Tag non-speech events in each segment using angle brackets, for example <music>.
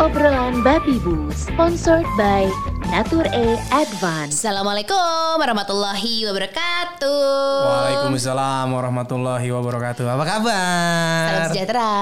Obrolan Babi Bu, sponsored by Natur E Advance. Assalamualaikum warahmatullahi wabarakatuh. Waalaikumsalam warahmatullahi wabarakatuh. Apa kabar? Salam sejahtera.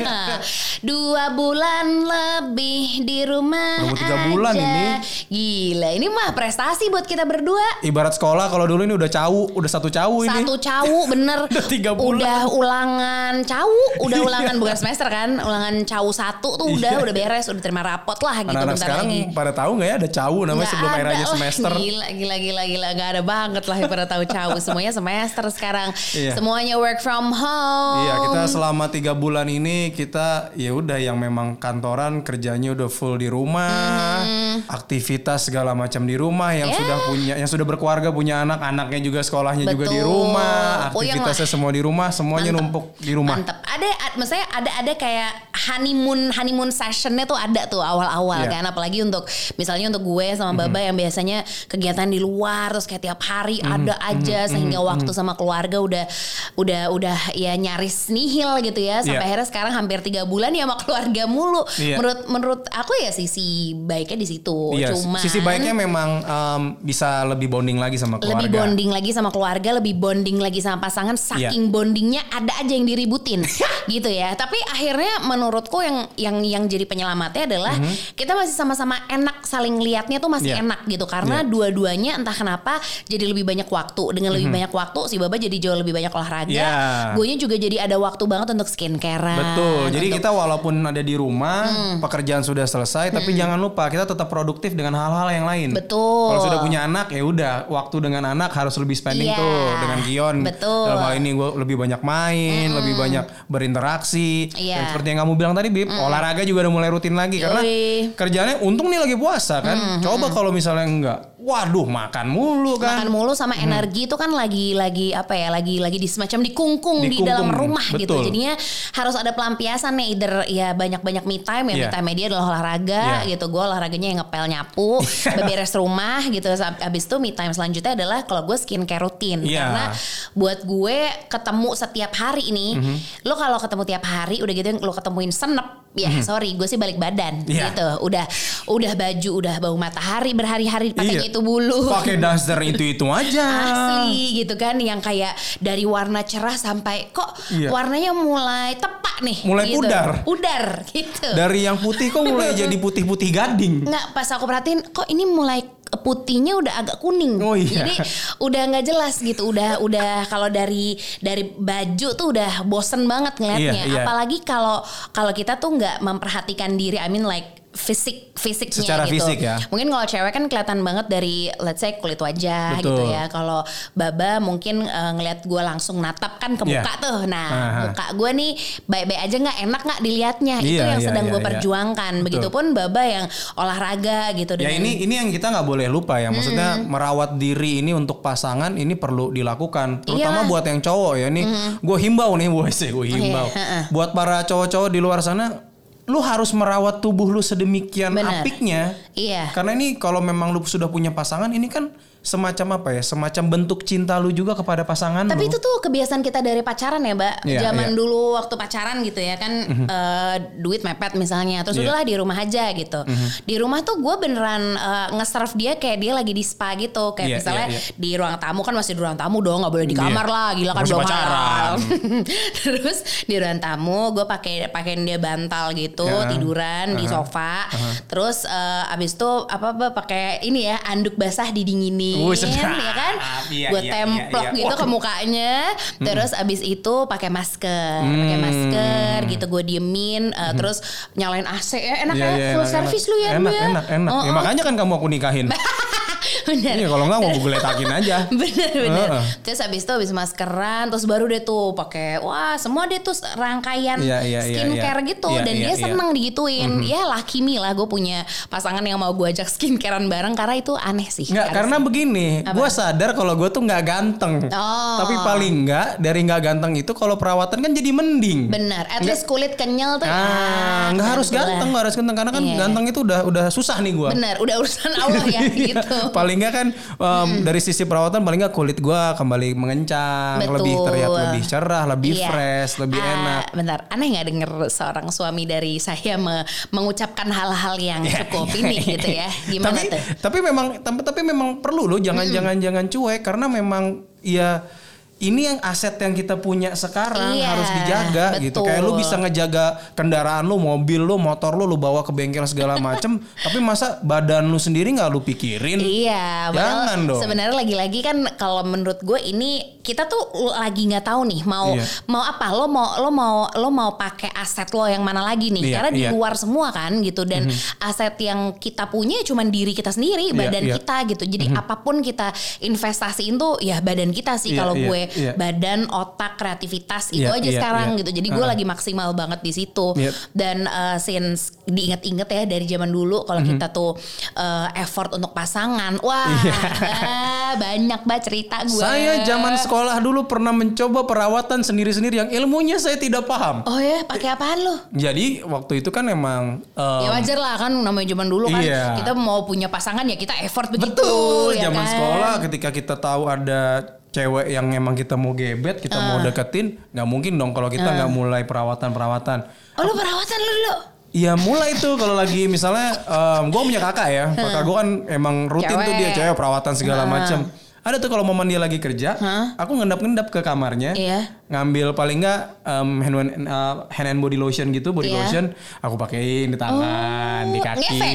<laughs> Dua bulan lebih di rumah. Baru tiga bulan aja. ini. Gila, ini mah prestasi buat kita berdua. Ibarat sekolah kalau dulu ini udah cawu, udah satu cawu ini. Satu cawu <laughs> bener Udah tiga bulan. Udah ulangan cawu Udah ulangan bukan semester kan Ulangan cawu satu tuh udah Iya. Udah beres Udah terima rapot lah gitu Anak-anak bentar sekarang lagi pada tahu nggak ya ada cawu namanya Nggak sebelum lah. semester. Gila, gila, gila, gila. Gak ada banget lah yang pada tahu cawu. <laughs> Semuanya semester sekarang. Iya. Semuanya work from home. Iya kita selama tiga bulan ini kita ya udah yang memang kantoran kerjanya udah full di rumah, aktivitas segala macam di rumah yang. Ya. sudah punya yang sudah berkeluarga punya anak anaknya juga sekolahnya juga di Betul. rumah, Puyeng aktivitasnya semua di rumah, semuanya Mantep. numpuk di rumah. Mantep. Ada, ad- maksudnya ada ada kayak honeymoon honeymoon sessionnya tuh ada tuh awal-awal Iya. kan. Apalagi untuk misalnya untuk gue sama Baba yang biasanya kegiatan di luar terus kayak tiap hari ada aja sehingga waktu sama keluarga udah udah udah ya nyaris nihil gitu ya. Sampai Iya. akhirnya sekarang hampir tiga bulan ya sama keluarga mulu. Iya. Menurut menurut aku ya sisi baiknya di situ. Iya, Cuman sisi baiknya memang em, bisa lebih bonding lagi sama keluarga. lebih bonding lagi sama keluarga, lebih bonding lagi sama pasangan. Iya. Saking bondingnya ada aja yang diributin, <laughs> gitu ya. Tapi akhirnya menurutku yang yang yang jadi penyelamatnya adalah kita masih sama-sama enak saling liatnya tuh masih Mhm. Iya. enak gitu. Karena Iya. dua-duanya entah kenapa jadi lebih banyak waktu. Dengan lebih banyak waktu si Baba jadi jauh lebih banyak olahraga. Mhm. Gue juga jadi ada waktu banget untuk skincare. Betul. Jadi kita walaupun ada di rumah, pekerjaan sudah selesai, tapi jangan lupa kita tetap produktif dengan hal-hal yang lain. Betul. Kalau sudah punya anak ya udah, waktu dengan anak harus lebih spending Iya. tuh dengan Gion. Betul. Dalam hal ini gue lebih banyak main, lebih banyak berinteraksi. Iya. Dan seperti yang kamu bilang tadi, Bib, olahraga juga udah mulai rutin lagi karena Yoi. kerjaannya untung nih lagi puasa kan. Coba kalau misalnya enggak, waduh makan mulu kan. makan mulu sama energi itu kan lagi lagi apa ya lagi lagi di semacam dikungkung di Dikungkung, dalam rumah gitu betul. jadinya harus ada pelampiasan nih either ya banyak banyak me time ya me Iya. time dia adalah olahraga Iya. gitu gue olahraganya yang ngepel nyapu <laughs> beberes rumah gitu abis itu me time selanjutnya adalah kalau gue skincare rutin Iya. karena buat gue ketemu setiap hari ini Mhm. lo kalau ketemu tiap hari udah gitu lo ketemuin senep ya sorry gue sih balik badan Mhm. Iya. gitu udah udah baju udah bau matahari berhari-hari pakainya Iya. Itu bulu Pakai daster itu itu aja. asli gitu kan yang kayak dari warna cerah sampai kok Iya. warnanya mulai tepak nih Mulai gitu. pudar. pudar gitu Dari yang putih kok mulai <laughs> jadi putih-putih gading. nggak pas aku perhatiin kok ini mulai putihnya udah agak kuning Oh iya. jadi udah nggak jelas gitu udah udah kalau dari dari baju tuh udah bosen banget ngeliatnya Iya, iya. apalagi kalau kalau kita tuh nggak memperhatikan diri I mean like fisik fisiknya Secara gitu. fisik ya. Mungkin kalau cewek kan kelihatan banget dari let's say kulit wajah Betul. gitu ya. Kalau Baba mungkin eh, ngelihat gue langsung natap kan ke Iya. muka tuh. Nah, Aha. muka gue nih baik-baik aja nggak enak nggak dilihatnya. Itu Iya, yang iya, sedang iya, gue iya. perjuangkan. Betul. Begitupun Baba yang olahraga gitu Ya dengan ini ini yang kita nggak boleh lupa ya. Maksudnya merawat diri ini untuk pasangan ini perlu dilakukan. Terutama Iyalah. buat yang cowok ya. Nih gue himbau nih <laughs> gue sih gue himbau. Iya, heeh. buat para cowok-cowok di luar sana, lu harus merawat tubuh lu sedemikian Benar. apiknya. Iya. Karena ini kalau memang lu sudah punya pasangan ini kan semacam apa ya? Semacam bentuk cinta lu juga kepada pasangan Tapi lu. itu tuh kebiasaan kita dari pacaran ya, Mbak. Iya, Zaman iya. dulu waktu pacaran gitu ya kan eh, duit mepet misalnya. Terus Iya. udahlah di rumah aja gitu. Di rumah tuh gue beneran eh, nge-serve dia kayak dia lagi di spa gitu. Kayak Iya, misalnya iya, iya. di ruang tamu kan masih di ruang tamu dong, nggak boleh di kamar lah. Gila kan belum pacaran. halal. <laughs> Terus di ruang tamu gue pakai pakein dia bantal gitu, Ya. tiduran di Aha. sofa. Terus eh, abis itu apa apa pakai ini ya anduk basah didinginin Sedap. ya kan? Iya, Buat iya, templok iya, iya. gitu ke mukanya. Terus abis itu pakai masker, pakai Hmm. masker gitu gue diemin. uh, Terus nyalain AC ya enak Iya, ya iya, full enak, service enak. lu ya Enak, lu ya. enak, enak. Oh, Ya oh. makanya kan kamu aku nikahin. <laughs> Bener. Iya, kalau nggak mau gue geletakin aja. <laughs> bener bener Heeh. terus habis itu habis maskeran terus baru deh tuh pakai wah semua dia tuh rangkaian Iya, iya, iya, skincare iya. gitu Iya, dan iya, dia iya. seneng digituin ya laki me lah gue punya pasangan yang mau gue ajak skincarean bareng karena itu aneh sih Nggak, Harus. karena begini, gue sadar kalau gue tuh nggak ganteng. Oh. Tapi paling nggak dari nggak ganteng itu kalau perawatan kan jadi mending. bener at least kulit kenyal tuh Ah, ya, nggak harus alhamdulillah. ganteng, nggak harus ganteng karena kan Iya. ganteng itu udah udah susah nih gue. bener udah urusan <laughs> Allah ya gitu Paling nggak kan um, dari sisi perawatan paling nggak kulit gua kembali mengencang, Betul. lebih terlihat lebih cerah, lebih Iya. fresh, lebih Ah, enak. Bentar, aneh nggak denger seorang suami dari saya me- mengucapkan hal-hal yang Iya, cukup ini gitu ya? Gimana tapi, tuh? Tapi memang tapi, tapi memang perlu loh jangan jangan jangan cuek karena memang ya ini yang aset yang kita punya sekarang Iya, harus dijaga gitu. betul. Kayak lu bisa ngejaga kendaraan lu, mobil lu, motor lu, lu bawa ke bengkel segala <laughs> macem. tapi masa badan lu sendiri nggak lu pikirin? Iya, Jangan dong. Sebenarnya lagi-lagi kan kalau menurut gue ini kita tuh lagi nggak tahu nih mau Iya. mau apa lo mau lo mau lo mau pakai aset lo yang mana lagi nih Iya, karena di iya. Mhm. luar semua kan gitu dan aset yang kita punya cuma diri kita sendiri Iya, badan iya. kita gitu jadi apa pun kita investasiin tuh ya badan kita sih Iya, kalau iya, gue iya. badan otak kreativitas itu Iya, aja iya, sekarang iya. gitu jadi gue Ah. lagi maksimal banget di situ Iya. dan uh, since diinget-inget ya dari zaman dulu kalau kita tuh uh, effort untuk pasangan wah ah, banyak banget cerita gue Saya zaman sekolah dulu pernah mencoba perawatan sendiri-sendiri yang ilmunya saya tidak paham. oh ya pakai apaan lo Jadi waktu itu kan emang um, ya wajar lah kan namanya zaman dulu kan Iya. kita mau punya pasangan ya kita effort begitu Betul, ya zaman kan? sekolah ketika kita tahu ada cewek yang emang kita mau gebet, kita mau Ah. deketin, nggak mungkin dong kalau kita nggak mulai perawatan-perawatan. oh lu perawatan lu dulu Iya mulai tuh kalau lagi misalnya gue punya kakak ya, kakak gue kan emang rutin tuh Cewek. dia cewek perawatan segala macam. Ada tuh kalau momen dia lagi kerja, aku ngendap-ngendap ke kamarnya, Iya. ngambil paling nggak um, hand, and- uh, hand and body lotion gitu, body Iya. lotion, aku pakein di tangan, di Oh, kaki. ngefek?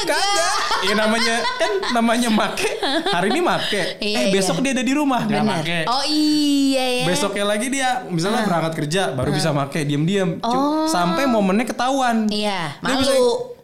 Kagak. Kagak. Iya namanya kan namanya make. Hari ini make. Iya, eh besok iya. dia ada di rumah nggak make. oh iya ya Besoknya lagi dia misalnya berangkat kerja baru bisa make diem-diem Cu- Oh. sampai momennya ketahuan. iya Dia malu bisa,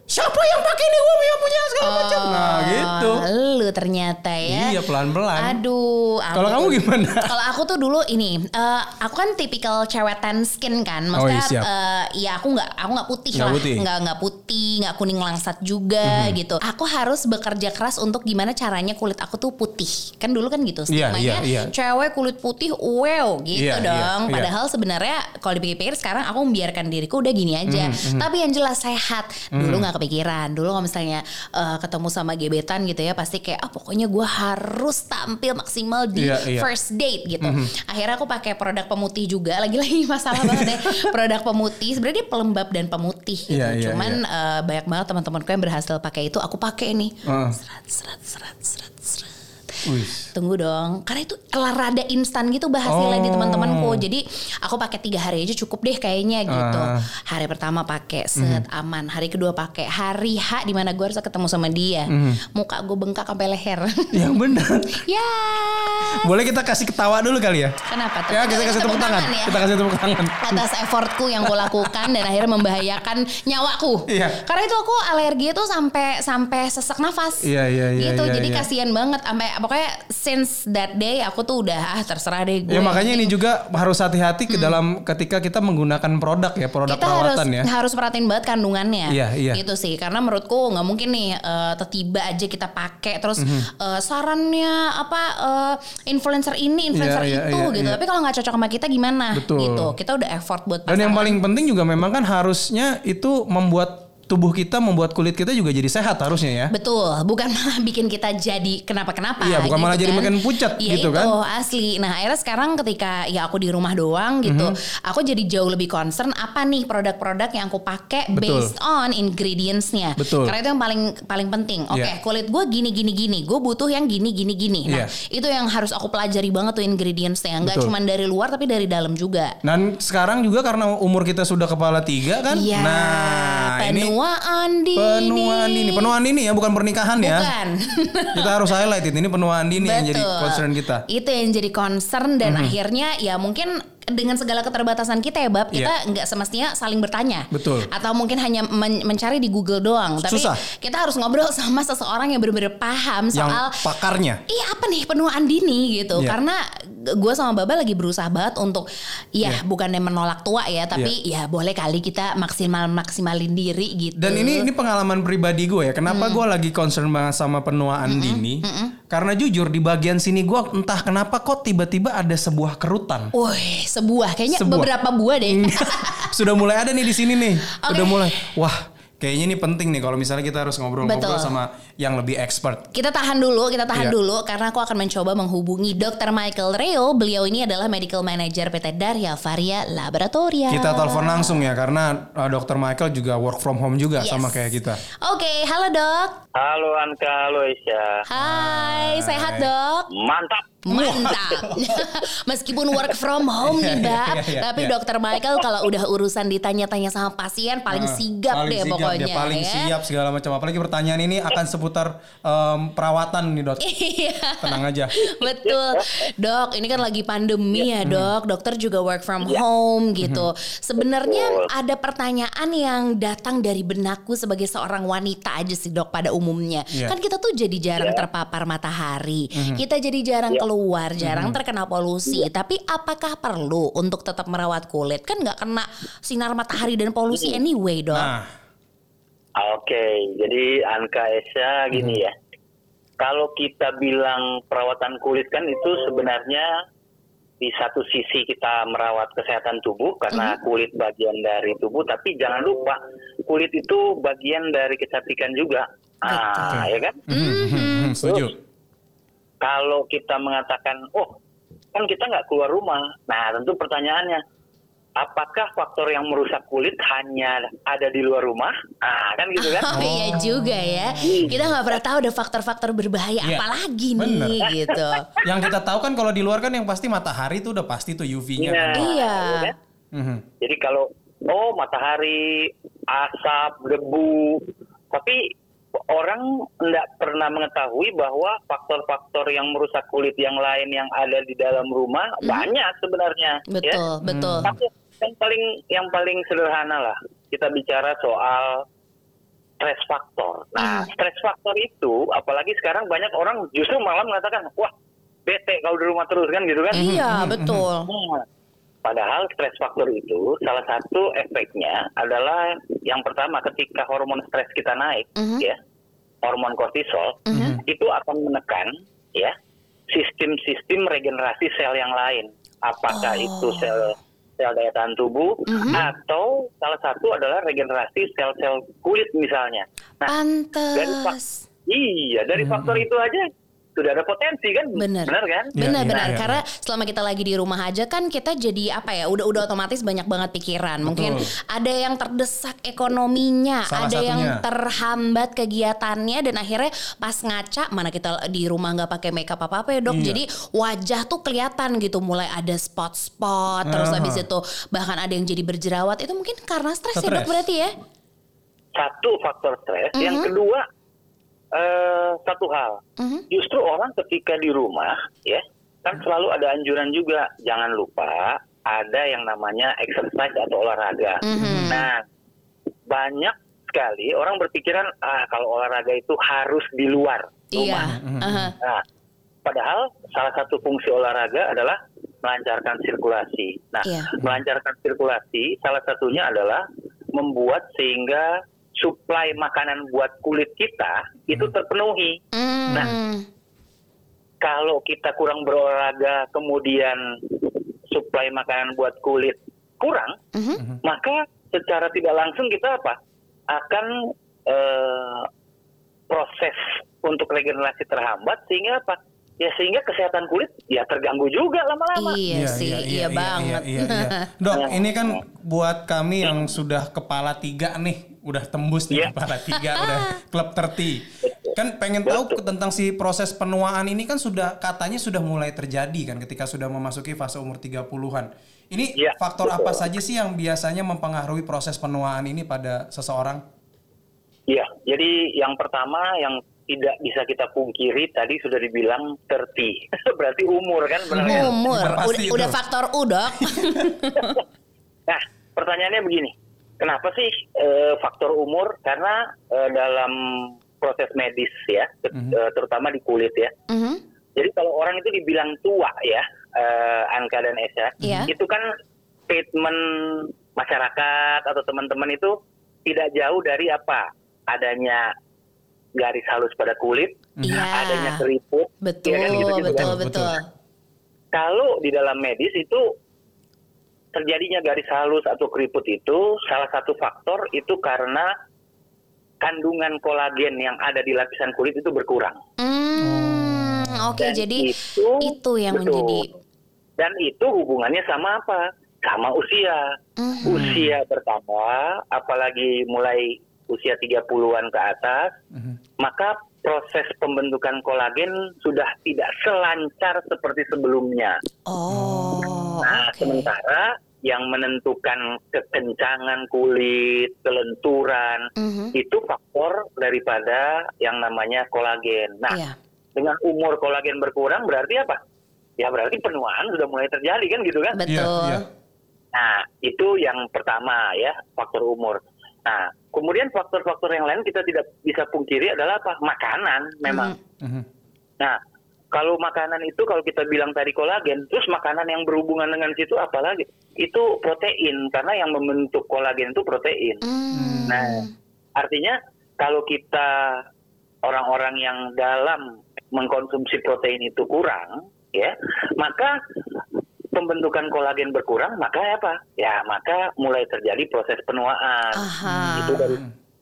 Siapa yang pakai ini gue yang punya segala macam. Nah gitu. Oh, Lu ternyata ya. Iya pelan-pelan. Aduh. aku Kalau kamu gimana? <laughs> Kalau aku tuh dulu ini, eh, aku kan tipikal cewek tan skin kan. Oh, iya, Maksudnya, siap. eh, ya aku nggak, aku nggak putih Nggak lah, putih. Nggak nggak putih, nggak kuning langsat juga gitu. Aku harus bekerja keras untuk gimana caranya kulit aku tuh putih. Kan dulu kan gitu. Iya, Stigmanya iya, iya. cewek kulit putih, wow gitu Iya, iya, dong. iya. Padahal sebenarnya kalau dipikir-pikir sekarang aku membiarkan diriku udah gini aja. Mhm, Tapi yang jelas sehat. Dulu nggak kepikiran. Dulu kalau misalnya eh, ketemu sama gebetan gitu ya pasti kayak ah pokoknya gue harus tampil maksimal di Iya, iya. first date gitu. Akhirnya aku pakai produk pemutih juga. Lagi-lagi <laughs> masalah banget deh. Produk pemutih sebenarnya dia pelembab dan pemutih gitu. Iya, iya, Cuman eh, banyak banget teman-temanku yang berhasil pakai itu. Aku pakai nih. Heeh. Serat serat serat serat serat. Tunggu dong, karena itu rada instan gitu bah hasilnya di Oh. teman-temanku. Jadi aku pakai tiga hari aja cukup deh kayaknya gitu. Ah. Hari pertama pakai set aman, hari kedua pakai hari H di mana gue harus ketemu sama dia. Muka gue bengkak sampai leher. <laughs> Yang benar. ya. Boleh kita kasih ketawa dulu kali ya? Kenapa tuh? Ya kita kasih tepuk tangan. ya. Kita kasih tepuk tangan. atas effortku yang gue lakukan dan akhirnya membahayakan nyawaku. Iya. Karena itu aku alergi itu sampai sampai sesak nafas. Iya, iya, iya, Gitu. iya, Jadi iya. kasihan banget sampai pokoknya since that day aku tuh udah ah terserah deh gue. Ya makanya ini juga harus hati-hati ke dalam ketika kita menggunakan produk ya, produk kita harus perawatan ya. harus perhatiin banget kandungannya. Iya, iya. Gitu sih. Karena menurutku nggak mungkin nih eh, tiba aja kita pakai terus eh, sarannya apa eh, influencer ini, influencer Iya, iya, itu iya, gitu. iya. Tapi kalau nggak cocok sama kita gimana? Betul. Gitu. Kita udah effort buat Dan yang paling penting juga memang kan harusnya itu membuat tubuh kita, membuat kulit kita juga jadi sehat harusnya ya. Betul, bukan <laughs> malah bikin kita jadi kenapa-kenapa. Iya, bukan malah jadi kan. makin pucat Iya, gitu itu, kan. asli. Nah akhirnya sekarang ketika ya aku di rumah doang gitu, Mhm. aku jadi jauh lebih concern apa nih produk-produk yang aku pakai based on ingredientsnya. Betul. Karena itu yang paling paling penting. Oke, Iya. kulit gue gini gini gini, gue butuh yang gini gini gini. Nah Iya. itu yang harus aku pelajari banget tuh ingredientsnya. Nggak Betul. cuma dari luar tapi dari dalam juga. Dan sekarang juga karena umur kita sudah kepala tiga kan. Iya. Nah ini penuaan dini. penuaan dini, penuaan dini ya bukan pernikahan ya. Bukan. <laughs> Kita harus highlight itu ini penuaan dini yang jadi Betul. concern kita. Itu yang jadi concern dan akhirnya ya mungkin dengan segala keterbatasan kita ya Bab, kita nggak semestinya saling bertanya. Betul. Atau mungkin hanya men- mencari di Google doang. Tapi Susah. kita harus ngobrol sama seseorang yang benar-benar paham Yang soal pakarnya. Iya apa nih penuaan dini gitu Iya. karena gue sama Baba lagi berusaha banget untuk ya Iya. bukannya menolak tua ya tapi ya boleh kali kita maksimal maksimalin diri gitu. Dan ini ini pengalaman pribadi gue ya. Kenapa gue lagi concern banget sama penuaan dini? Karena jujur di bagian sini gue entah kenapa kok tiba-tiba ada sebuah kerutan. Wih, sebuah kayaknya Sebuah. beberapa buah deh. <laughs> Sudah mulai ada nih di sini nih. Oke. Udah mulai. Wah, Kayaknya ini penting nih kalau misalnya kita harus ngobrol-ngobrol sama yang lebih expert. Kita tahan dulu, kita tahan Iya. dulu karena aku akan mencoba menghubungi Dr. Michael Reo. Beliau ini adalah medical manager PT Darya Varia Laboratoria. Kita telepon langsung ya karena uh, Dr. Michael juga work from home juga Yes. sama kayak kita. Oke, halo dok. Halo Anka, halo Isya. Hai, sehat dok. Mantap. Mantap. <laughs> Meskipun work from home nih, Iya, Bab, iya, iya, tapi iya. Dokter Michael kalau udah urusan ditanya-tanya sama pasien paling Ah, sigap paling deh sigap, pokoknya. dia paling ya. siap segala macam. Apalagi pertanyaan ini akan seputar um, perawatan nih dok. Iya. Tenang aja. Betul. Dok, ini kan lagi pandemi Iya. ya, Dok. Dokter juga work from home gitu. Sebenarnya ada pertanyaan yang datang dari benakku sebagai seorang wanita aja sih, Dok, pada umumnya. Iya. Kan kita tuh jadi jarang terpapar matahari. Kita jadi jarang keluar, jarang terkena polusi. Tapi apakah perlu untuk tetap merawat kulit? Kan nggak kena sinar matahari dan polusi anyway, Dok. Nah, Oke, jadi Anka Esya gini ya. Kalau kita bilang perawatan kulit kan itu sebenarnya di satu sisi kita merawat kesehatan tubuh karena kulit bagian dari tubuh, tapi jangan lupa kulit itu bagian dari kecantikan juga. Ah, ya kan? mhm, setuju. Kalau kita mengatakan, oh kan kita nggak keluar rumah, nah tentu pertanyaannya, apakah faktor yang merusak kulit hanya ada di luar rumah? Ah kan gitu kan? <laughs> Oh, iya juga ya. Kita nggak pernah tahu ada faktor-faktor berbahaya Iya, apalagi nih bener. <laughs> gitu. Yang kita tahu kan kalau di luar kan yang pasti matahari itu udah pasti tuh UV-nya. Iya. kan. Iya. kan? Mhm. Jadi kalau oh matahari, asap, debu, tapi orang tidak pernah mengetahui bahwa faktor-faktor yang merusak kulit yang lain yang ada di dalam rumah banyak sebenarnya. ya. Betul, betul. Tapi yang paling yang paling sederhana lah kita bicara soal stress faktor. Nah, stress faktor itu apalagi sekarang banyak orang justru malah mengatakan, wah bete kalau di rumah terus kan gitu kan? Iya, betul. Nah, Padahal stres faktor itu salah satu efeknya adalah yang pertama ketika hormon stres kita naik, Mhm. ya, hormon kortisol itu akan menekan, ya, sistem-sistem regenerasi sel yang lain. Apakah Oh. itu sel sel daya tahan tubuh Mhm. atau salah satu adalah regenerasi sel-sel kulit misalnya. Nah, dari fak- Pantes. iya dari faktor itu aja sudah ada potensi kan? Bener. Benar kan? Benar iya, benar iya, karena selama kita lagi di rumah aja kan kita jadi apa ya udah udah otomatis banyak banget pikiran mungkin Betul. ada yang terdesak ekonominya Salah ada yang satunya. terhambat kegiatannya dan akhirnya pas ngaca mana kita di rumah nggak pakai makeup apa apa ya dok Iya. jadi wajah tuh kelihatan gitu mulai ada spot-spot terus Aha. habis itu bahkan ada yang jadi berjerawat itu mungkin karena stres ya dok berarti ya Satu faktor stres, yang Mhm. kedua eh, satu hal. Mhm. Justru orang ketika di rumah ya kan selalu ada anjuran juga jangan lupa ada yang namanya exercise atau olahraga. Mhm. Nah banyak sekali orang berpikiran ah kalau olahraga itu harus di luar iya rumah. Aha. Nah padahal salah satu fungsi olahraga adalah melancarkan sirkulasi. Nah Iya. melancarkan sirkulasi salah satunya adalah membuat sehingga suplai makanan buat kulit kita itu terpenuhi. Hmm. Nah, kalau kita kurang berolahraga kemudian suplai makanan buat kulit kurang, Mhm. maka secara tidak langsung kita apa? Akan eh, proses untuk regenerasi terhambat sehingga apa? Ya sehingga kesehatan kulit ya terganggu juga lama-lama. Iya, sih, iya, banget. iya, iya. Dok, ini kan buat kami yang sudah kepala tiga nih, udah tembus nih Iya. kepala tiga, udah <laughs> klub 30. Kan pengen tahu Betul. tentang si proses penuaan ini kan sudah katanya sudah mulai terjadi kan ketika sudah memasuki fase umur 30-an. Ini Iya, faktor betul. apa saja sih yang biasanya mempengaruhi proses penuaan ini pada seseorang? Iya, jadi yang pertama yang tidak bisa kita pungkiri tadi sudah dibilang 30. <laughs> Berarti umur kan benar kan? Umur, udah, udah itu. faktor U dok. <laughs> Nah, pertanyaannya begini. Kenapa sih eh, faktor umur? Karena eh, dalam proses medis ya, ter- eh, terutama di kulit ya. Mhm. Jadi kalau orang itu dibilang tua ya, eh, Anka dan Esa, Iya. itu kan statement masyarakat atau teman-teman itu tidak jauh dari apa? Adanya garis halus pada kulit, Iya. adanya keriput, Betul, ya kan, gitu-gitu betul, kan. betul. Kalau di dalam medis itu terjadinya garis halus atau keriput itu salah satu faktor itu karena kandungan kolagen yang ada di lapisan kulit itu berkurang. Hmm, oke Dan jadi itu, itu yang betul. menjadi Dan itu hubungannya sama apa? Sama usia. Mhm. Usia bertambah, apalagi mulai usia 30-an ke atas, Mhm. maka proses pembentukan kolagen sudah tidak selancar seperti sebelumnya. Oh, Nah, oke. sementara yang menentukan kekencangan kulit, kelenturan, Mhm. itu faktor daripada yang namanya kolagen. Nah, Iya. dengan umur kolagen berkurang berarti apa? Ya berarti penuaan sudah mulai terjadi kan gitu kan? Betul. Iya, iya. Nah, itu yang pertama ya, faktor umur. Nah, kemudian faktor-faktor yang lain kita tidak bisa pungkiri adalah apa? Makanan memang. Mhm. Nah, kalau makanan itu kalau kita bilang tadi kolagen, terus makanan yang berhubungan dengan situ apalagi? Itu protein karena yang membentuk kolagen itu protein. Hmm. Nah, artinya kalau kita orang-orang yang dalam mengkonsumsi protein itu kurang, ya, maka pembentukan kolagen berkurang, maka apa? Ya, maka mulai terjadi proses penuaan. Aha. Itu dari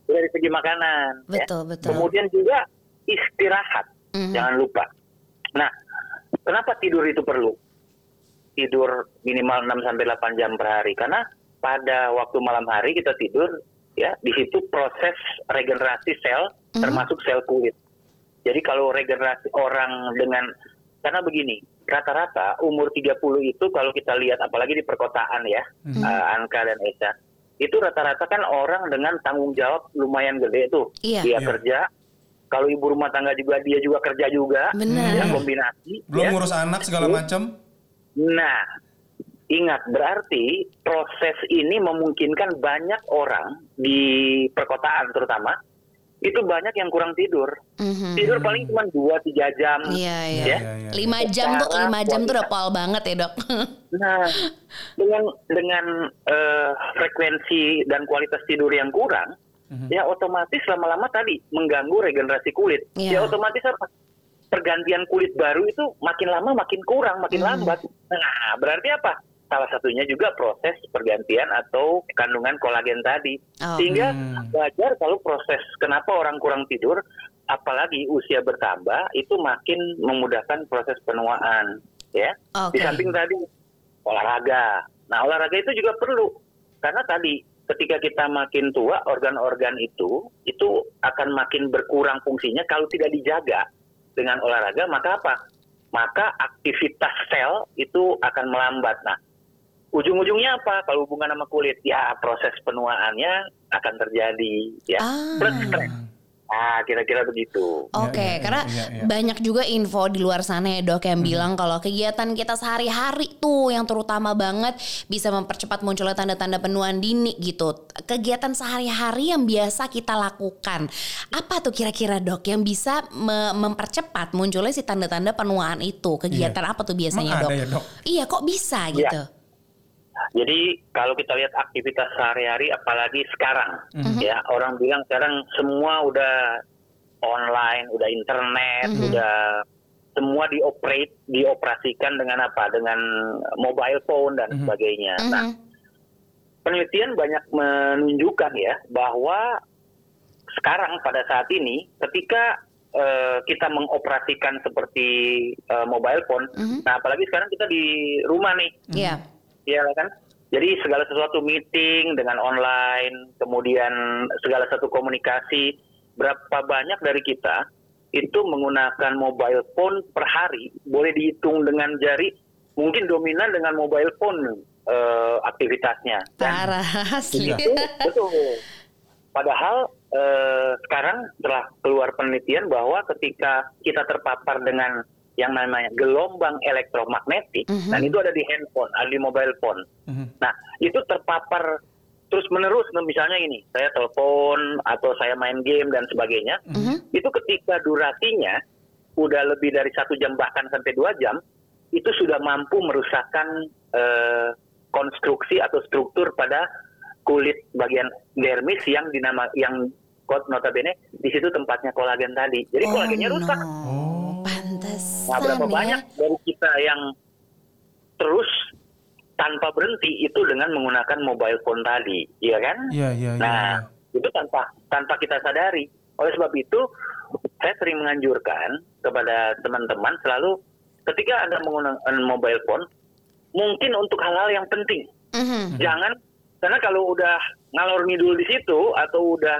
dari segi makanan. ya. Betul, betul. Kemudian juga istirahat, Mhm. jangan lupa. Nah, kenapa tidur itu perlu? Tidur minimal 6 sampai 8 jam per hari karena pada waktu malam hari kita tidur ya, di situ proses regenerasi sel Mhm. termasuk sel kulit. Jadi kalau regenerasi orang dengan karena begini, rata-rata umur 30 itu kalau kita lihat apalagi di perkotaan ya, Mhm. eh, Anka dan Esa, itu rata-rata kan orang dengan tanggung jawab lumayan gede tuh. Iya. Dia Iya. kerja, kalau ibu rumah tangga juga dia juga kerja juga, Benar. ya kombinasi. Belum ya. ngurus anak segala macam. Nah, ingat berarti proses ini memungkinkan banyak orang di perkotaan terutama itu banyak yang kurang tidur. Mhm. Tidur paling cuma 2-3 jam. Iya, iya. Ya. Iya, iya. Lima jam tuh, Secara lima jam tuh udah pol banget ya dok. <laughs> Nah, dengan dengan eh, frekuensi dan kualitas tidur yang kurang, ya otomatis lama-lama tadi mengganggu regenerasi kulit. Iya. Ya otomatis apa? Pergantian kulit baru itu makin lama makin kurang, makin Hmm. lambat. Nah, berarti apa? Salah satunya juga proses pergantian atau kandungan kolagen tadi. Oh. Sehingga Hmm. wajar kalau proses kenapa orang kurang tidur, apalagi usia bertambah itu makin memudahkan proses penuaan, ya. Oke. Di samping tadi olahraga. Nah, olahraga itu juga perlu karena tadi ketika kita makin tua organ-organ itu itu akan makin berkurang fungsinya kalau tidak dijaga dengan olahraga maka apa? Maka aktivitas sel itu akan melambat. Nah, ujung-ujungnya apa? Kalau hubungan sama kulit, ya proses penuaannya akan terjadi ya. Ah. Plus stres. Nah, kira-kira begitu. Oke, Iya, iya, karena iya, iya. banyak juga info di luar sana ya dok yang bilang kalau kegiatan kita sehari-hari tuh yang terutama banget bisa mempercepat munculnya tanda-tanda penuaan dini gitu. Kegiatan sehari-hari yang biasa kita lakukan. Apa tuh kira-kira dok yang bisa me- mempercepat munculnya si tanda-tanda penuaan itu? Kegiatan apa tuh biasanya Emang dok? ada ya, Dok? Iya kok bisa Iya. gitu? Jadi kalau kita lihat aktivitas sehari-hari, apalagi sekarang, ya orang bilang sekarang semua udah online, udah internet, udah semua dioperate, dioperasikan dengan apa? Dengan mobile phone dan sebagainya. Nah, Mhm. penelitian banyak menunjukkan ya bahwa sekarang pada saat ini ketika eh, kita mengoperasikan seperti eh, mobile phone, Mhm. nah apalagi sekarang kita di rumah nih, Iya. Iya kan? Jadi segala sesuatu meeting dengan online, kemudian segala satu komunikasi, berapa banyak dari kita itu menggunakan mobile phone per hari, boleh dihitung dengan jari, mungkin dominan dengan mobile phone eh, aktivitasnya. Dan Parah asli. itu betul. Padahal eh, sekarang telah keluar penelitian bahwa ketika kita terpapar dengan yang namanya gelombang elektromagnetik, Mhm. dan itu ada di handphone, ada di mobile phone. Mhm. Nah, itu terpapar terus menerus, misalnya ini, saya telepon atau saya main game dan sebagainya, Mhm. itu ketika durasinya udah lebih dari satu jam bahkan sampai dua jam, itu sudah mampu merusakkan eh, konstruksi atau struktur pada kulit bagian dermis yang dinama yang kod notabene di situ tempatnya kolagen tadi. Jadi kolagennya rusak. Oh. Pantesan Nah, berapa ya. banyak dari kita yang terus tanpa berhenti itu dengan menggunakan mobile phone tadi, iya kan? Iya, iya, iya. Nah, iya. itu tanpa tanpa kita sadari. Oleh sebab itu, saya sering menganjurkan kepada teman-teman selalu ketika anda menggunakan mobile phone, mungkin untuk hal-hal yang penting. Mhm. Jangan karena kalau udah ngalor ngidul di situ atau udah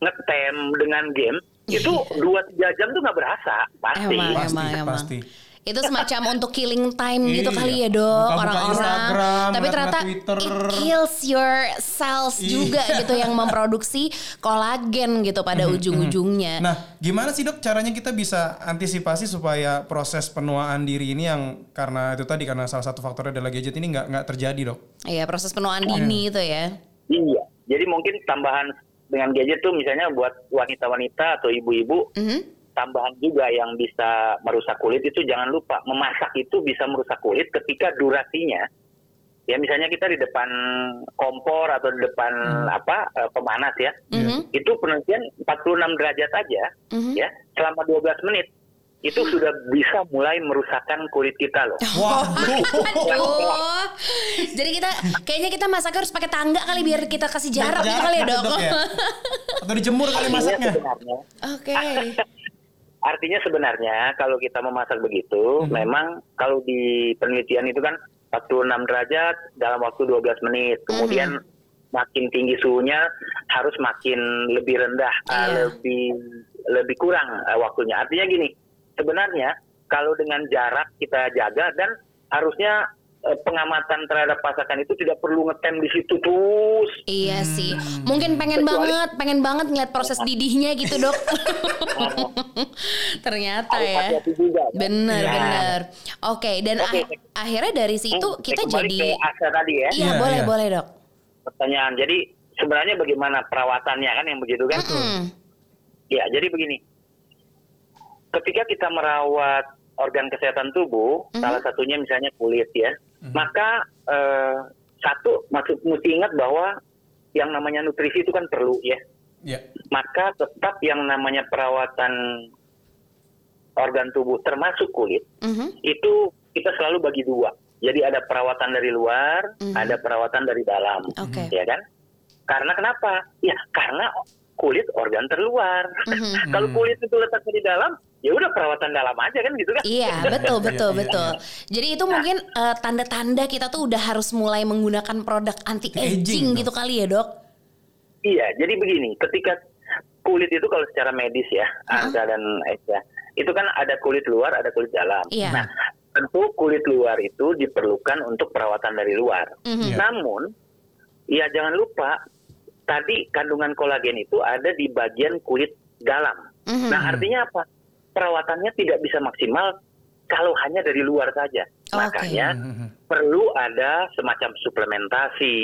ngetem dengan game itu dua tiga jam tuh nggak berasa pasti. Emang, Pasti, emang, emang. pasti. Itu semacam <laughs> untuk killing time gitu Iya. kali ya dok Buka-buka orang-orang. Instagram, Tapi ternyata Twitter. it kills your cells Iya. juga gitu yang memproduksi kolagen gitu pada ujung-ujungnya. Nah, gimana sih dok caranya kita bisa antisipasi supaya proses penuaan diri ini yang karena itu tadi karena salah satu faktornya adalah gadget ini nggak nggak terjadi dok? Iya proses penuaan dini itu ya. Iya. Jadi mungkin tambahan dengan gadget tuh misalnya buat wanita-wanita atau ibu-ibu Mhm. tambahan juga yang bisa merusak kulit itu jangan lupa memasak itu bisa merusak kulit ketika durasinya ya misalnya kita di depan kompor atau di depan apa eh, pemanas ya Mhm. itu penelitian 46 derajat aja Mhm. ya selama 12 menit itu sudah bisa mulai merusakkan kulit kita loh. Waduh. Aduh. <laughs> Jadi kita kayaknya kita masak harus pakai tangga kali biar kita kasih jarak gitu kali ya dok. Atau dijemur kali masaknya? sebenarnya Oke. <laughs> Artinya sebenarnya kalau kita memasak begitu, Mhm. memang kalau di penelitian itu kan 46 derajat dalam waktu 12 menit. Kemudian makin tinggi suhunya harus makin lebih rendah, uh, Iya. lebih lebih kurang uh, waktunya. Artinya gini, sebenarnya kalau dengan jarak kita jaga dan harusnya uh, pengamatan terhadap masakan itu tidak perlu ngetem di situ terus. Iya sih. Mungkin pengen Kecuali- banget, pengen banget ngeliat proses didihnya gitu dok. <laughs> Ternyata Harus ya. juga. kan? Bener Iya. bener. Oke dan Oke. ah- akhirnya dari situ Hmm, kita jadi. ke tadi ya. Iya Iya, boleh iya. boleh dok. pertanyaan. Jadi sebenarnya bagaimana perawatannya kan yang begitu kan? Hmm. Ya, jadi begini. Ketika kita merawat organ kesehatan tubuh, Mhm. salah satunya misalnya kulit ya, maka eh, satu maksud mesti ingat bahwa yang namanya nutrisi itu kan perlu ya. Ya. Maka tetap yang namanya perawatan organ tubuh termasuk kulit Mhm. itu kita selalu bagi dua. Jadi ada perawatan dari luar, Mhm. ada perawatan dari dalam. Oke. Ya kan? Karena kenapa? Ya karena kulit organ terluar. Mhm. <laughs> Kalau kulit itu letaknya di dalam, ya udah perawatan dalam aja kan gitu kan? Iya betul <laughs> betul Iya, iya, betul. Jadi itu mungkin eh, tanda-tanda kita tuh udah harus mulai menggunakan produk anti Anti-aging, aging dok. gitu kali ya dok. Iya, jadi begini, ketika kulit itu kalau secara medis ya, Anka dan Aisyah, itu kan ada kulit luar, ada kulit dalam. Iya. Nah, tentu kulit luar itu diperlukan untuk perawatan dari luar. Mhm. Iya. Namun, ya jangan lupa tadi kandungan kolagen itu ada di bagian kulit dalam. Mhm. Nah, artinya apa? Perawatannya tidak bisa maksimal kalau hanya dari luar saja. Oke. Makanya Mhm. perlu ada semacam suplementasi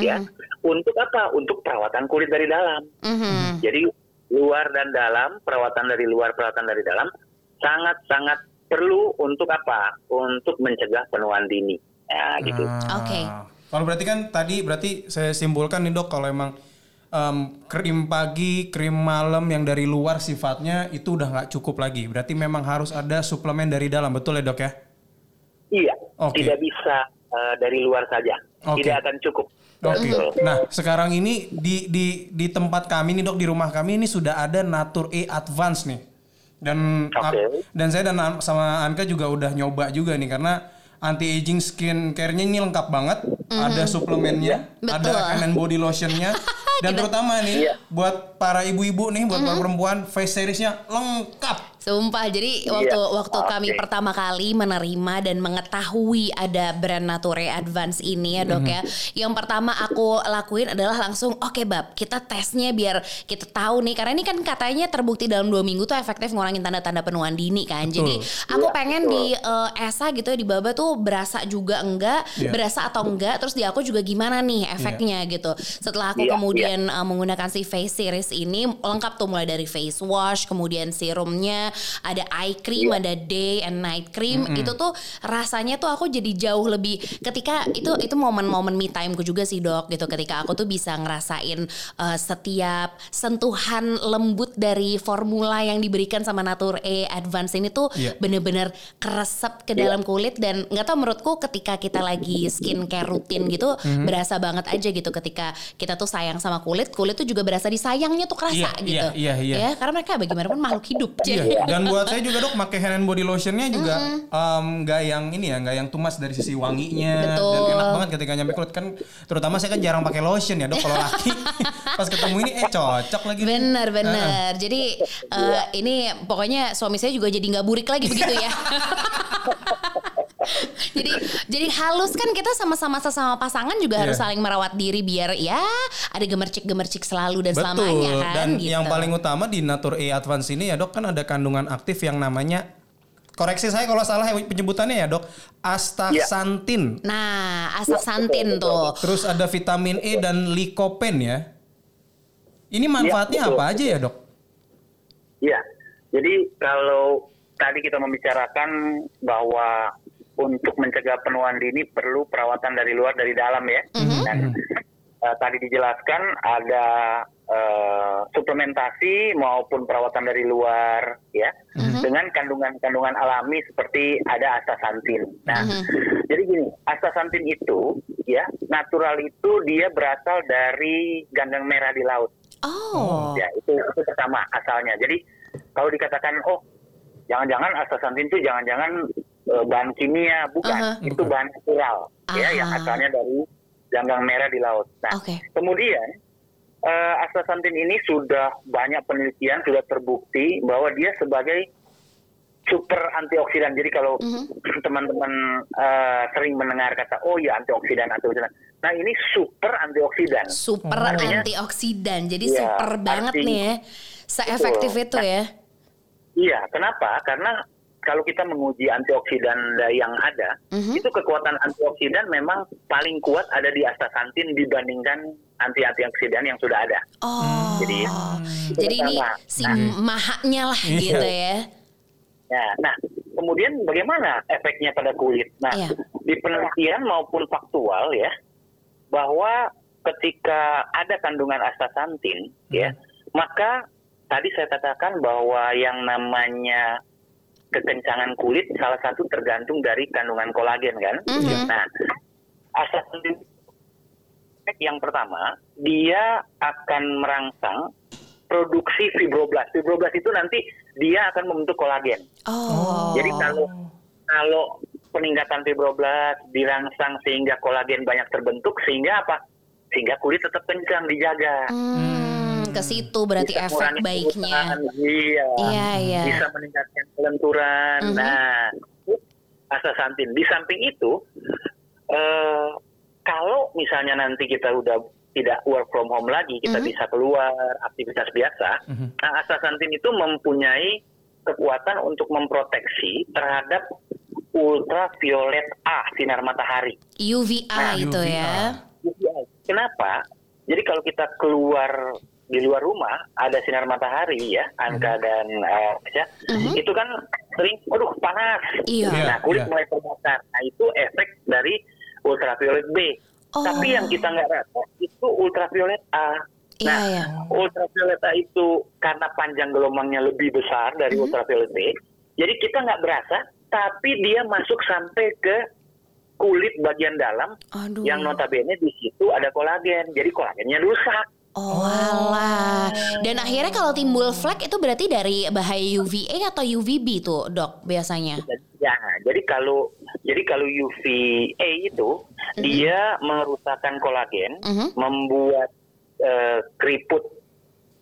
ya. Untuk apa? Untuk perawatan kulit dari dalam. Mhm. Jadi luar dan dalam, perawatan dari luar, perawatan dari dalam sangat-sangat perlu untuk apa? Untuk mencegah penuaan dini. Ya, gitu. Ah. Oke. Kalau berarti kan tadi berarti saya simpulkan nih dok kalau emang em, krim pagi, krim malam yang dari luar sifatnya itu udah nggak cukup lagi. Berarti memang harus ada suplemen dari dalam, betul ya dok ya? Iya, Oke. tidak bisa eh, dari luar saja. Oke. Tidak akan cukup. Oke. Betul. Nah sekarang ini di di di tempat kami nih dok di rumah kami ini sudah ada Natur E Advance nih. Dan Oke. dan saya dan An- sama Anka juga udah nyoba juga nih karena anti aging skin care-nya ini lengkap banget. Ada suplemennya, Betul. ada hand and body lotionnya. <laughs> dan terutama nih Iya. buat para ibu-ibu nih, buat para perempuan face seriesnya lengkap. Sumpah, jadi Iya. waktu waktu Oke. kami pertama kali menerima dan mengetahui ada brand Nature Advance ini ya dok ya. Yang pertama aku lakuin adalah langsung oke bab kita tesnya biar kita tahu nih karena ini kan katanya terbukti dalam dua minggu tuh efektif ngurangin tanda-tanda penuaan dini kan. Jadi aku Iya, pengen betul. di eh, ESA gitu ya di baba tuh berasa juga enggak, Iya. berasa atau enggak. Terus di aku juga gimana nih efeknya gitu. Setelah aku Iya, kemudian uh, menggunakan si face series ini lengkap tuh mulai dari face wash, kemudian serumnya, ada eye cream, Iya. ada day and night cream. Itu tuh rasanya tuh aku jadi jauh lebih ketika itu itu momen-momen me timeku juga sih dok gitu. Ketika aku tuh bisa ngerasain uh, setiap sentuhan lembut dari formula yang diberikan sama Natur E Advance ini tuh Iya. bener-bener keresep ke dalam kulit dan nggak tau menurutku ketika kita lagi skincare rutin gitu Mhm. berasa banget aja gitu ketika kita tuh sayang sama kulit kulit tuh juga berasa disayangnya tuh kerasa Iya, gitu iya, iya, iya. ya karena mereka bagaimanapun makhluk hidup Iya, dan buat saya juga dok pakai hand and body lotionnya juga nggak yang ini ya, nggak yang tumas dari sisi wanginya Betul. dan enak banget ketika nyampe kulit kan. Terutama saya kan jarang pakai lotion ya dok kalau laki. <laughs> Pas ketemu ini eh cocok lagi. nih. Bener bener. Jadi eh, ini pokoknya suami saya juga jadi nggak burik lagi begitu ya. <laughs> <laughs> jadi jadi halus kan kita sama-sama sesama pasangan juga harus Iya. saling merawat diri biar ya ada gemercik-gemercik selalu dan Betul. selamanya kan Dan gitu. yang paling utama di Natur E Advance ini ya dok kan ada kandungan aktif yang namanya koreksi saya kalau salah ya penyebutannya ya dok astaxanthin. Nah, astaxanthin tuh. Terus ada vitamin E dan likopen ya. Ini manfaatnya betul. apa aja ya dok? Iya. Jadi kalau tadi kita membicarakan bahwa untuk mencegah penuaan dini perlu perawatan dari luar dari dalam ya. Dan eh, tadi dijelaskan ada eh, suplementasi maupun perawatan dari luar ya dengan kandungan-kandungan alami seperti ada astaxanthin. Nah, jadi gini, astaxanthin itu ya natural itu dia berasal dari gandang merah di laut. Oh. Ya, itu itu pertama asalnya. Jadi kalau dikatakan oh jangan-jangan astaxanthin itu jangan-jangan bahan kimia, bukan. Aha. Itu bahan natural ya yang asalnya dari ganggang merah di laut. Nah, Oke. kemudian eh, astaxanthin ini sudah banyak penelitian sudah terbukti bahwa dia sebagai super antioksidan. Jadi kalau <clears throat> teman-teman eh, sering mendengar kata oh ya antioksidan antioksidan. Nah, ini super antioksidan. Super Artinya- antioksidan. Jadi Iya, super banget artinya- nih ya. Seefektif Betul. itu ya. Iya, kenapa? Karena kalau kita menguji antioksidan yang ada, Mhm. itu kekuatan antioksidan memang paling kuat ada di astaxanthin dibandingkan anti-antioksidan yang sudah ada. Oh. Jadi, Jadi ini si mahaknya lah Iya. gitu ya. Ya, nah, kemudian bagaimana efeknya pada kulit? Nah, Iya. di penelitian maupun faktual ya, bahwa ketika ada kandungan astaxanthin, ya, maka tadi saya katakan bahwa yang namanya kekencangan kulit salah satu tergantung dari kandungan kolagen kan. Mhm. Nah, astaxanthin yang pertama dia akan merangsang produksi fibroblast. Fibroblast itu nanti dia akan membentuk kolagen. Oh. Jadi kalau kalau peningkatan fibroblast dirangsang sehingga kolagen banyak terbentuk sehingga apa? Sehingga kulit tetap kencang dijaga. Hmm, ke situ berarti Bisa efek baiknya. Iya. Iya, iya. Bisa meningkatkan kelenturan. Mhm. Nah, itu astaxanthin. Di samping itu eh kalau misalnya nanti kita udah tidak work from home lagi, kita Mhm. bisa keluar aktivitas biasa. Mhm. Nah, astaxanthin itu mempunyai kekuatan untuk memproteksi terhadap ultraviolet A sinar matahari. UVA Nah, itu UVA. ya. UVA. Kenapa? Jadi kalau kita keluar di luar rumah ada sinar matahari ya, Anka dan eh, ya, itu kan sering, aduh panas. Iya. Iya, Nah kulit iya. mulai terbakar. Nah itu efek dari ultraviolet B. Oh. Tapi yang kita nggak rasa itu ultraviolet A. Iya, Nah, iya. ultraviolet A itu karena panjang gelombangnya lebih besar dari Mhm. ultraviolet B, jadi kita nggak berasa, tapi dia masuk sampai ke kulit bagian dalam Aduh. yang notabene di situ ada kolagen. Jadi kolagennya rusak. Oh alah. Dan akhirnya kalau timbul flek itu berarti dari bahaya UVA atau UVB tuh dok biasanya. Ya, jadi kalau jadi kalau UVA itu dia merusakkan kolagen, Mhm. membuat eh, keriput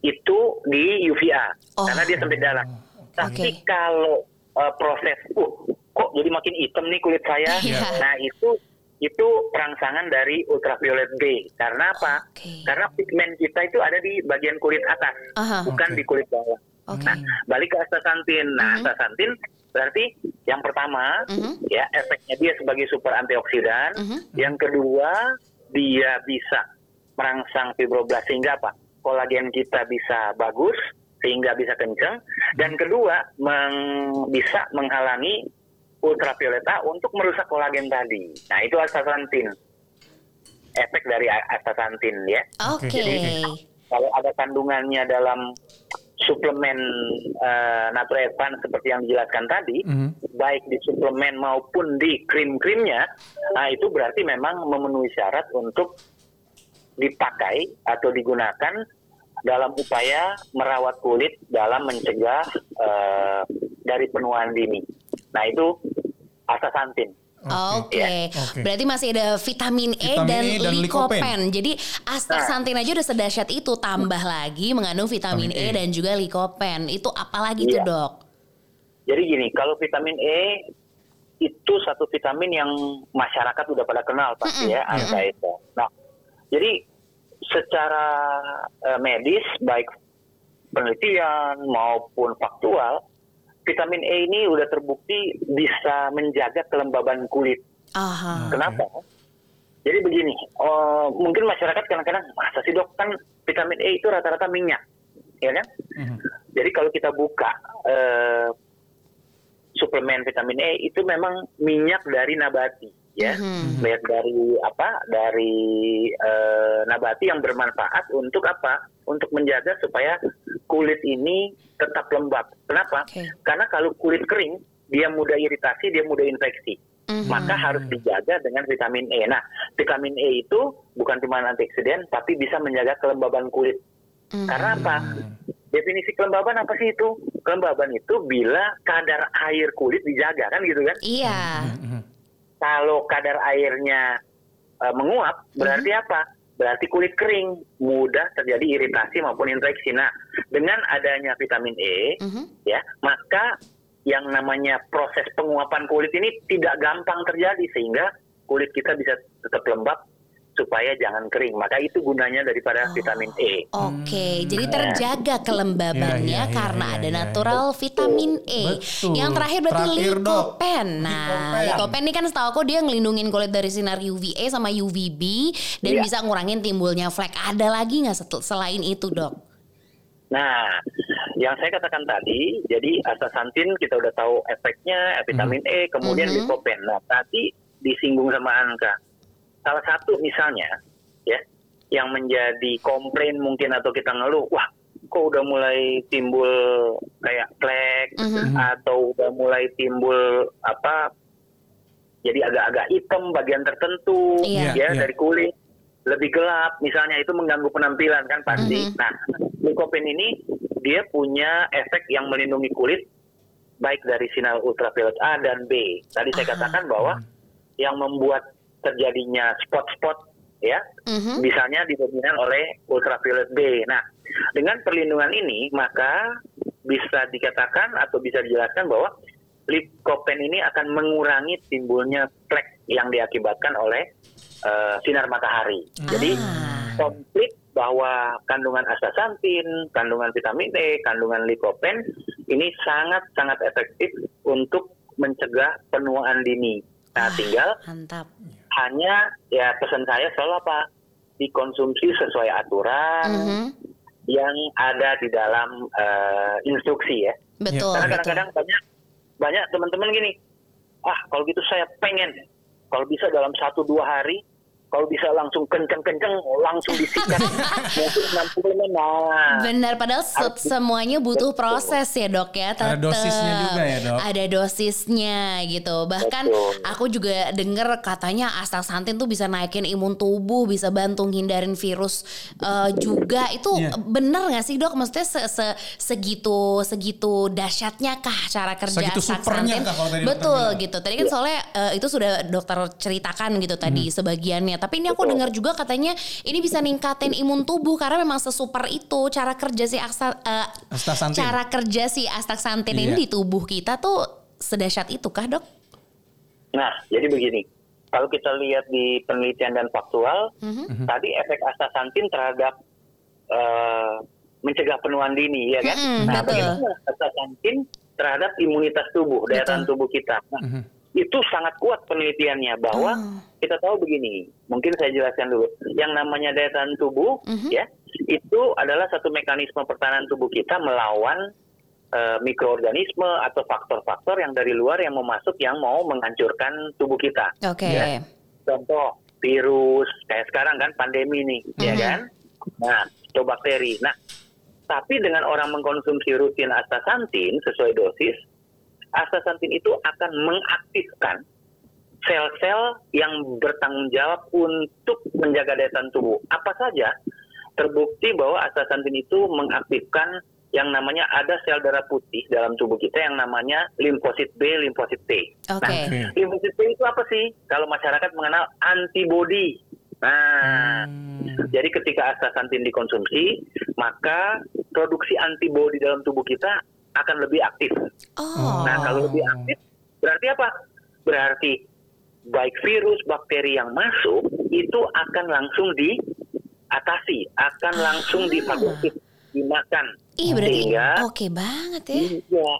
itu di UVA Oh. karena dia sampai dalam. Oke. Tapi kalau eh, proses, uh, kok jadi makin hitam nih kulit saya. Iya. Nah itu itu perangsangan dari ultraviolet B. Karena apa? Oke. Karena pigmen kita itu ada di bagian kulit atas, Aha. bukan Oke. di kulit bawah. Oke. Nah, balik ke astaxanthin. Nah, astaxanthin berarti yang pertama Mhm. ya efeknya dia sebagai super antioksidan. Mhm. Yang kedua, dia bisa merangsang fibroblast sehingga apa? Kolagen kita bisa bagus sehingga bisa kencang dan kedua meng- bisa menghalangi ultraviolet A untuk merusak kolagen tadi. Nah, itu astaxanthin. Efek dari astaxanthin ya. Oke. Jadi- Kalau ada kandungannya dalam suplemen eh, Nature Advance seperti yang dijelaskan tadi, Mhm. baik di suplemen maupun di krim-krimnya, nah itu berarti memang memenuhi syarat untuk dipakai atau digunakan dalam upaya merawat kulit dalam mencegah eh, dari penuaan dini. Nah itu astaxanthin. Oke, Oke. berarti masih ada vitamin E Vitamin dan, E dan likopen. likopen. Jadi astaxanthin aja udah sedahsyat itu, tambah lagi mengandung vitamin, Vitamin E, E. dan juga likopen. Itu apa lagi tuh Iya. dok? Jadi gini, kalau vitamin E itu satu vitamin yang masyarakat udah pada kenal pasti ya, angka itu. Nah, jadi secara eh, medis baik penelitian maupun faktual, vitamin E ini udah terbukti bisa menjaga kelembaban kulit. Aha. Kenapa? Jadi begini, oh, mungkin masyarakat kadang-kadang masa sih dok kan vitamin E itu rata-rata minyak, ya kan? Mhm. Jadi kalau kita buka eh, suplemen vitamin E itu memang minyak dari nabati, ya, Mhm. minyak dari apa? Dari eh, nabati yang bermanfaat untuk apa? Untuk menjaga supaya kulit ini tetap lembab. Kenapa? Oke. Karena kalau kulit kering, dia mudah iritasi, dia mudah infeksi. Mhm. Maka harus dijaga dengan vitamin E. Nah, vitamin E itu bukan cuma antioksidan, tapi bisa menjaga kelembaban kulit. Mhm. Karena apa? Definisi kelembaban apa sih itu? Kelembaban itu bila kadar air kulit dijaga kan gitu kan? Iya. Mhm. Kalau kadar airnya eh, menguap, berarti apa? Berarti kulit kering, mudah terjadi iritasi maupun infeksi. Nah, dengan adanya vitamin E, Mhm. ya, maka yang namanya proses penguapan kulit ini tidak gampang terjadi sehingga kulit kita bisa tetap lembab supaya jangan kering. Maka itu gunanya daripada vitamin E. Oke, jadi terjaga kelembabannya Iya, iya, iya, karena iya, ada iya. natural vitamin E. Betul. Yang terakhir berarti Terakhir, Dok. likopen. Nah, Likopen. likopen ini kan setahu aku dia ngelindungin kulit dari sinar UVA sama UVB dan Iya. bisa ngurangin timbulnya flek. Ada lagi nggak selain itu, dok? Nah, yang saya katakan tadi, jadi astaxanthin kita udah tahu efeknya, vitamin E, kemudian Mhm. likopen. Nah, tadi disinggung sama Anka. Salah satu misalnya, ya, yang menjadi komplain mungkin atau kita ngeluh, wah, kok udah mulai timbul kayak flek Mhm. atau udah mulai timbul apa? Jadi agak-agak hitam bagian tertentu, Iya. ya Iya. dari kulit lebih gelap misalnya itu mengganggu penampilan kan pasti. Mhm. Nah, likopen ini dia punya efek yang melindungi kulit baik dari sinar ultraviolet A dan B. Tadi saya katakan bahwa yang membuat terjadinya spot-spot ya Mhm. misalnya didominan oleh ultraviolet B. Nah, dengan perlindungan ini maka bisa dikatakan atau bisa dijelaskan bahwa likopen ini akan mengurangi timbulnya flek yang diakibatkan oleh eh, sinar matahari. Jadi Ah. komplit bahwa kandungan astaxanthin, kandungan vitamin E, kandungan likopen ini sangat-sangat efektif untuk mencegah penuaan dini. Nah, Ah. tinggal Mantap. Hanya ya pesan saya selalu apa? Dikonsumsi sesuai aturan Mhm. yang ada di dalam eh, instruksi ya. Betul, karena kadang-kadang banyak banyak teman-teman gini ah kalau gitu saya pengen. Kalau bisa dalam satu dua hari kalau bisa langsung kenceng-kenceng langsung disikat mungkin <laughs> 60 nah Benar, padahal se- semuanya butuh proses ya dok ya. Ada tetep. dosisnya juga ya, Dok? Ada dosisnya gitu. Bahkan Betul. aku juga denger katanya astaxanthin tuh bisa naikin imun tubuh, bisa bantu hindarin virus eh, juga. Itu Iya. bener gak sih dok? Maksudnya se- se- segitu segitu dahsyatnya kah cara kerja Segitu supernya astaxanthin? kah kalau tadi dokter Betul gitu. Tadi kan soalnya eh, itu sudah dokter ceritakan gitu tadi sebagiannya. Tapi ini aku Betul. dengar juga katanya ini bisa ningkatin imun tubuh karena memang sesuper itu cara kerja si aksa, eh, Astaxanthin. cara kerja si astaxanthin ini Iya. di tubuh kita tuh sedahsyat itu kah dok? nah jadi begini kalau kita lihat di penelitian dan faktual Mhm. tadi efek astaxanthin terhadap eh, mencegah penuaan dini ya kan Mm-mm, nah betul. bagaimana astaxanthin terhadap imunitas tubuh daya tahan tubuh kita nah, Mhm. Itu sangat kuat penelitiannya bahwa Oh. kita tahu begini, mungkin saya jelaskan dulu. Yang namanya daya tahan tubuh, Mhm. ya, itu adalah satu mekanisme pertahanan tubuh kita melawan eh, mikroorganisme atau faktor-faktor yang dari luar yang mau masuk yang mau menghancurkan tubuh kita. Oke. Ya. Contoh virus kayak sekarang kan pandemi nih, ya Mhm. kan? Nah, atau bakteri. Nah, tapi dengan orang mengkonsumsi rutin astaxanthin sesuai dosis, astaxanthin itu akan mengaktifkan sel-sel yang bertanggung jawab untuk menjaga daya tahan tubuh. Apa saja? Terbukti bahwa astaxanthin itu mengaktifkan yang namanya ada sel darah putih dalam tubuh kita yang namanya limfosit B, limfosit T. Oke. Nah, limfosit B itu apa sih? Kalau masyarakat mengenal antibody. Nah, jadi ketika astaxanthin dikonsumsi, maka produksi antibody dalam tubuh kita akan lebih aktif. Oh. Nah, kalau lebih aktif berarti apa? Berarti baik virus, bakteri yang masuk itu akan langsung diatasi, akan langsung difagositis, dimakan. Ih berarti Sehingga oke banget ya. Iya,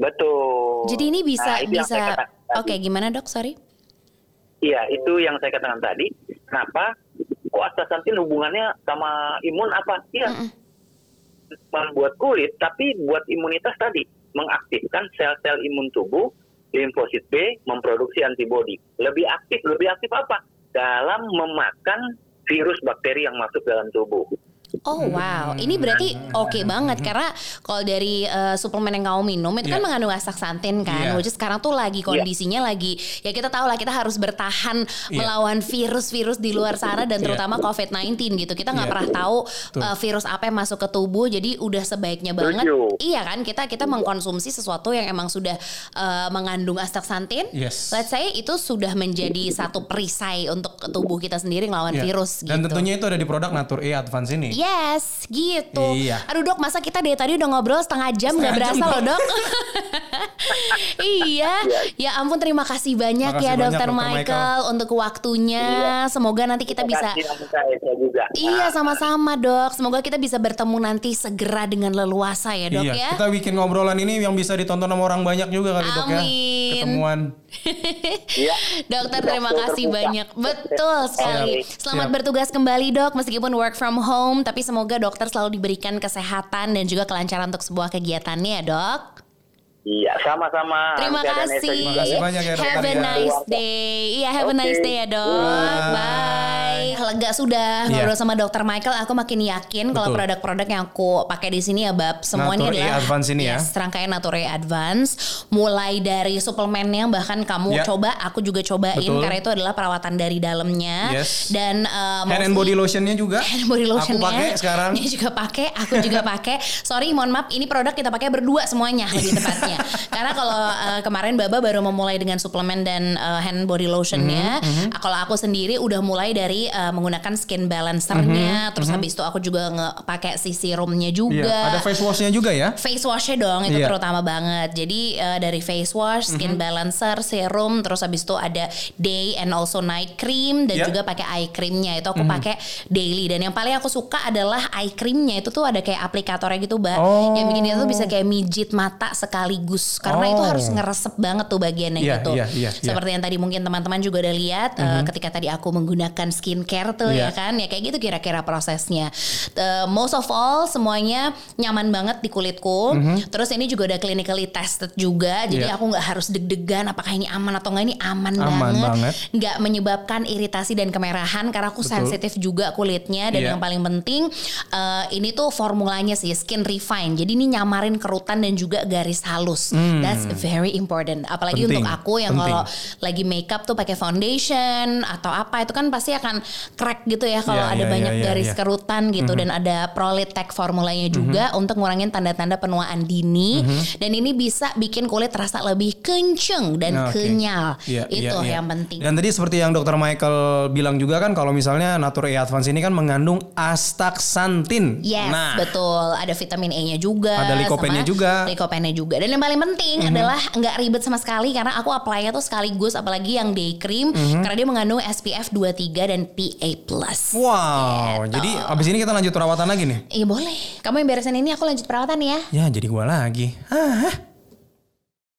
betul. Jadi ini bisa Nah, bisa. Oke, gimana Dok? Sorry. Iya, itu yang saya katakan tadi. Kenapa? Kok astaxanthin hubungannya sama imun apa? Iya. Membuat kulit, tapi buat imunitas tadi. Mengaktifkan sel-sel imun tubuh, limfosit B memproduksi antibodi. Lebih aktif, lebih aktif apa? Dalam memakan virus bakteri yang masuk dalam tubuh. Oh wow, ini berarti oke banget karena kalau dari eh, suplemen yang kamu minum itu kan Iya. mengandung astaxanthin kan, Iya. which is sekarang tuh lagi kondisinya lagi ya kita tahu lah kita harus bertahan Iya. melawan virus-virus di luar sana dan Iya. terutama COVID-19 gitu. Kita nggak Iya. pernah tahu Tuh. eh, virus apa yang masuk ke tubuh, jadi udah sebaiknya banget. Iya kan kita kita mengkonsumsi sesuatu yang emang sudah eh, mengandung astaxanthin. Yes. Let's say itu sudah menjadi satu perisai untuk tubuh kita sendiri ngelawan Iya. virus gitu. Dan tentunya itu ada di produk Natur E Advance ini. Yes, gitu. Iya. Aduh dok, masa kita dari tadi udah ngobrol setengah jam nggak berasa loh dok? <laughs> iya, ya ampun terima kasih banyak Makasih ya dokter. Michael, Michael. untuk waktunya. Semoga nanti kita bisa. Juga. Iya Nah, sama-sama dok. Semoga kita bisa bertemu nanti segera dengan leluasa ya dok iya, ya. kita bikin ngobrolan ini yang bisa ditonton sama orang banyak juga kali dok ya. Amin. Ketemuan. <laughs> Iya. Dokter terima kasih banyak. Betul sekali. Selamat Siap. bertugas kembali dok meskipun work from home tapi semoga dokter selalu diberikan kesehatan dan juga kelancaran untuk sebuah kegiatannya ya dok. Iya, sama-sama. Terima kasih. Terima kasih ya. banyak ya, dokter, Have a ya. nice day. Iya, have a nice day ya, Dok. Bye. Bye. Lega sudah Iya. ngobrol sama Dokter Michael, aku makin yakin kalau produk-produk yang aku pakai di sini ya, Bab, semua ini Natur E adalah Advance ini ya. Yes, rangkaian Natur E Advance, mulai dari suplemennya bahkan kamu Ya. coba, aku juga cobain Betul. karena itu adalah perawatan dari dalamnya Yes. dan uh, Hand and body lotionnya juga. hand body lotionnya Aku pakai sekarang. <laughs> dia juga pakai aku juga pakai sorry mohon maaf ini produk kita pakai berdua semuanya lebih tepatnya karena kalau uh, kemarin Baba baru memulai dengan suplemen dan uh, hand body lotionnya Mhm, Uh, kalau aku sendiri udah mulai dari uh, menggunakan skin balancernya terus habis itu aku juga pakai si serumnya Iya, juga ada face washnya juga ya. face washnya dong itu Iya. terutama banget. Jadi uh, dari face wash, skin balancer, serum, terus habis itu ada day and also night cream dan Iya. juga pakai eye creamnya itu aku pakai daily. Dan yang paling aku suka adalah eye creamnya itu tuh ada kayak aplikatornya gitu, mbak, Oh. yang bikin itu tuh bisa kayak mijit mata sekaligus karena itu Oh. harus ngeresep banget tuh bagiannya Iya, gitu. iya, iya, iya. Seperti yang tadi mungkin teman-teman juga udah lihat uh, ketika tadi aku menggunakan skincare tuh Iya. ya kan, ya kayak gitu kira-kira prosesnya. Uh, most of all semuanya nyaman banget di kulitku. Terus ini juga udah clinically tested juga. Jadi. Iya. aku nggak harus deg-degan apakah ini aman atau enggak ini aman, Aman banget. Nggak menyebabkan iritasi dan kemerahan karena aku Betul. sensitif juga kulitnya dan Iya. yang paling penting uh, ini tuh formulanya sih skin refine. Jadi ini nyamarin kerutan dan juga garis halus. That's very important. Apalagi Hmm. Penting, untuk aku yang kalau lagi makeup tuh pakai foundation atau apa itu kan pasti akan crack gitu ya kalau Iya, ada iya, banyak iya, iya, garis. Mhm. kerutan gitu dan ada Prolitech formulanya juga untuk ngurangin tanda-tanda penuaan dini dan ini bisa bikin kulit terasa lebih kenceng dan. Oke. kenyal. Iya, itu iya, iya. yang penting. Dan tadi seperti yang Dokter Michael bilang juga kan kalau misalnya Natur E Advance ini kan mengandung astaxanthin. Yes, nah, betul. Ada vitamin E-nya juga. Ada likopennya juga. Likopennya juga. Dan yang paling penting adalah nggak ribet sama sekali karena aku apply-nya tuh sekaligus apalagi yang day cream Mhm. karena dia mengandung SPF 23 dan PA+. Wow, Gitu. jadi abis ini kita lanjut perawatan lagi nih. Iya boleh. Kamu yang beresin ini aku lanjut perawatan ya. Ya, jadi gua lagi. Ah,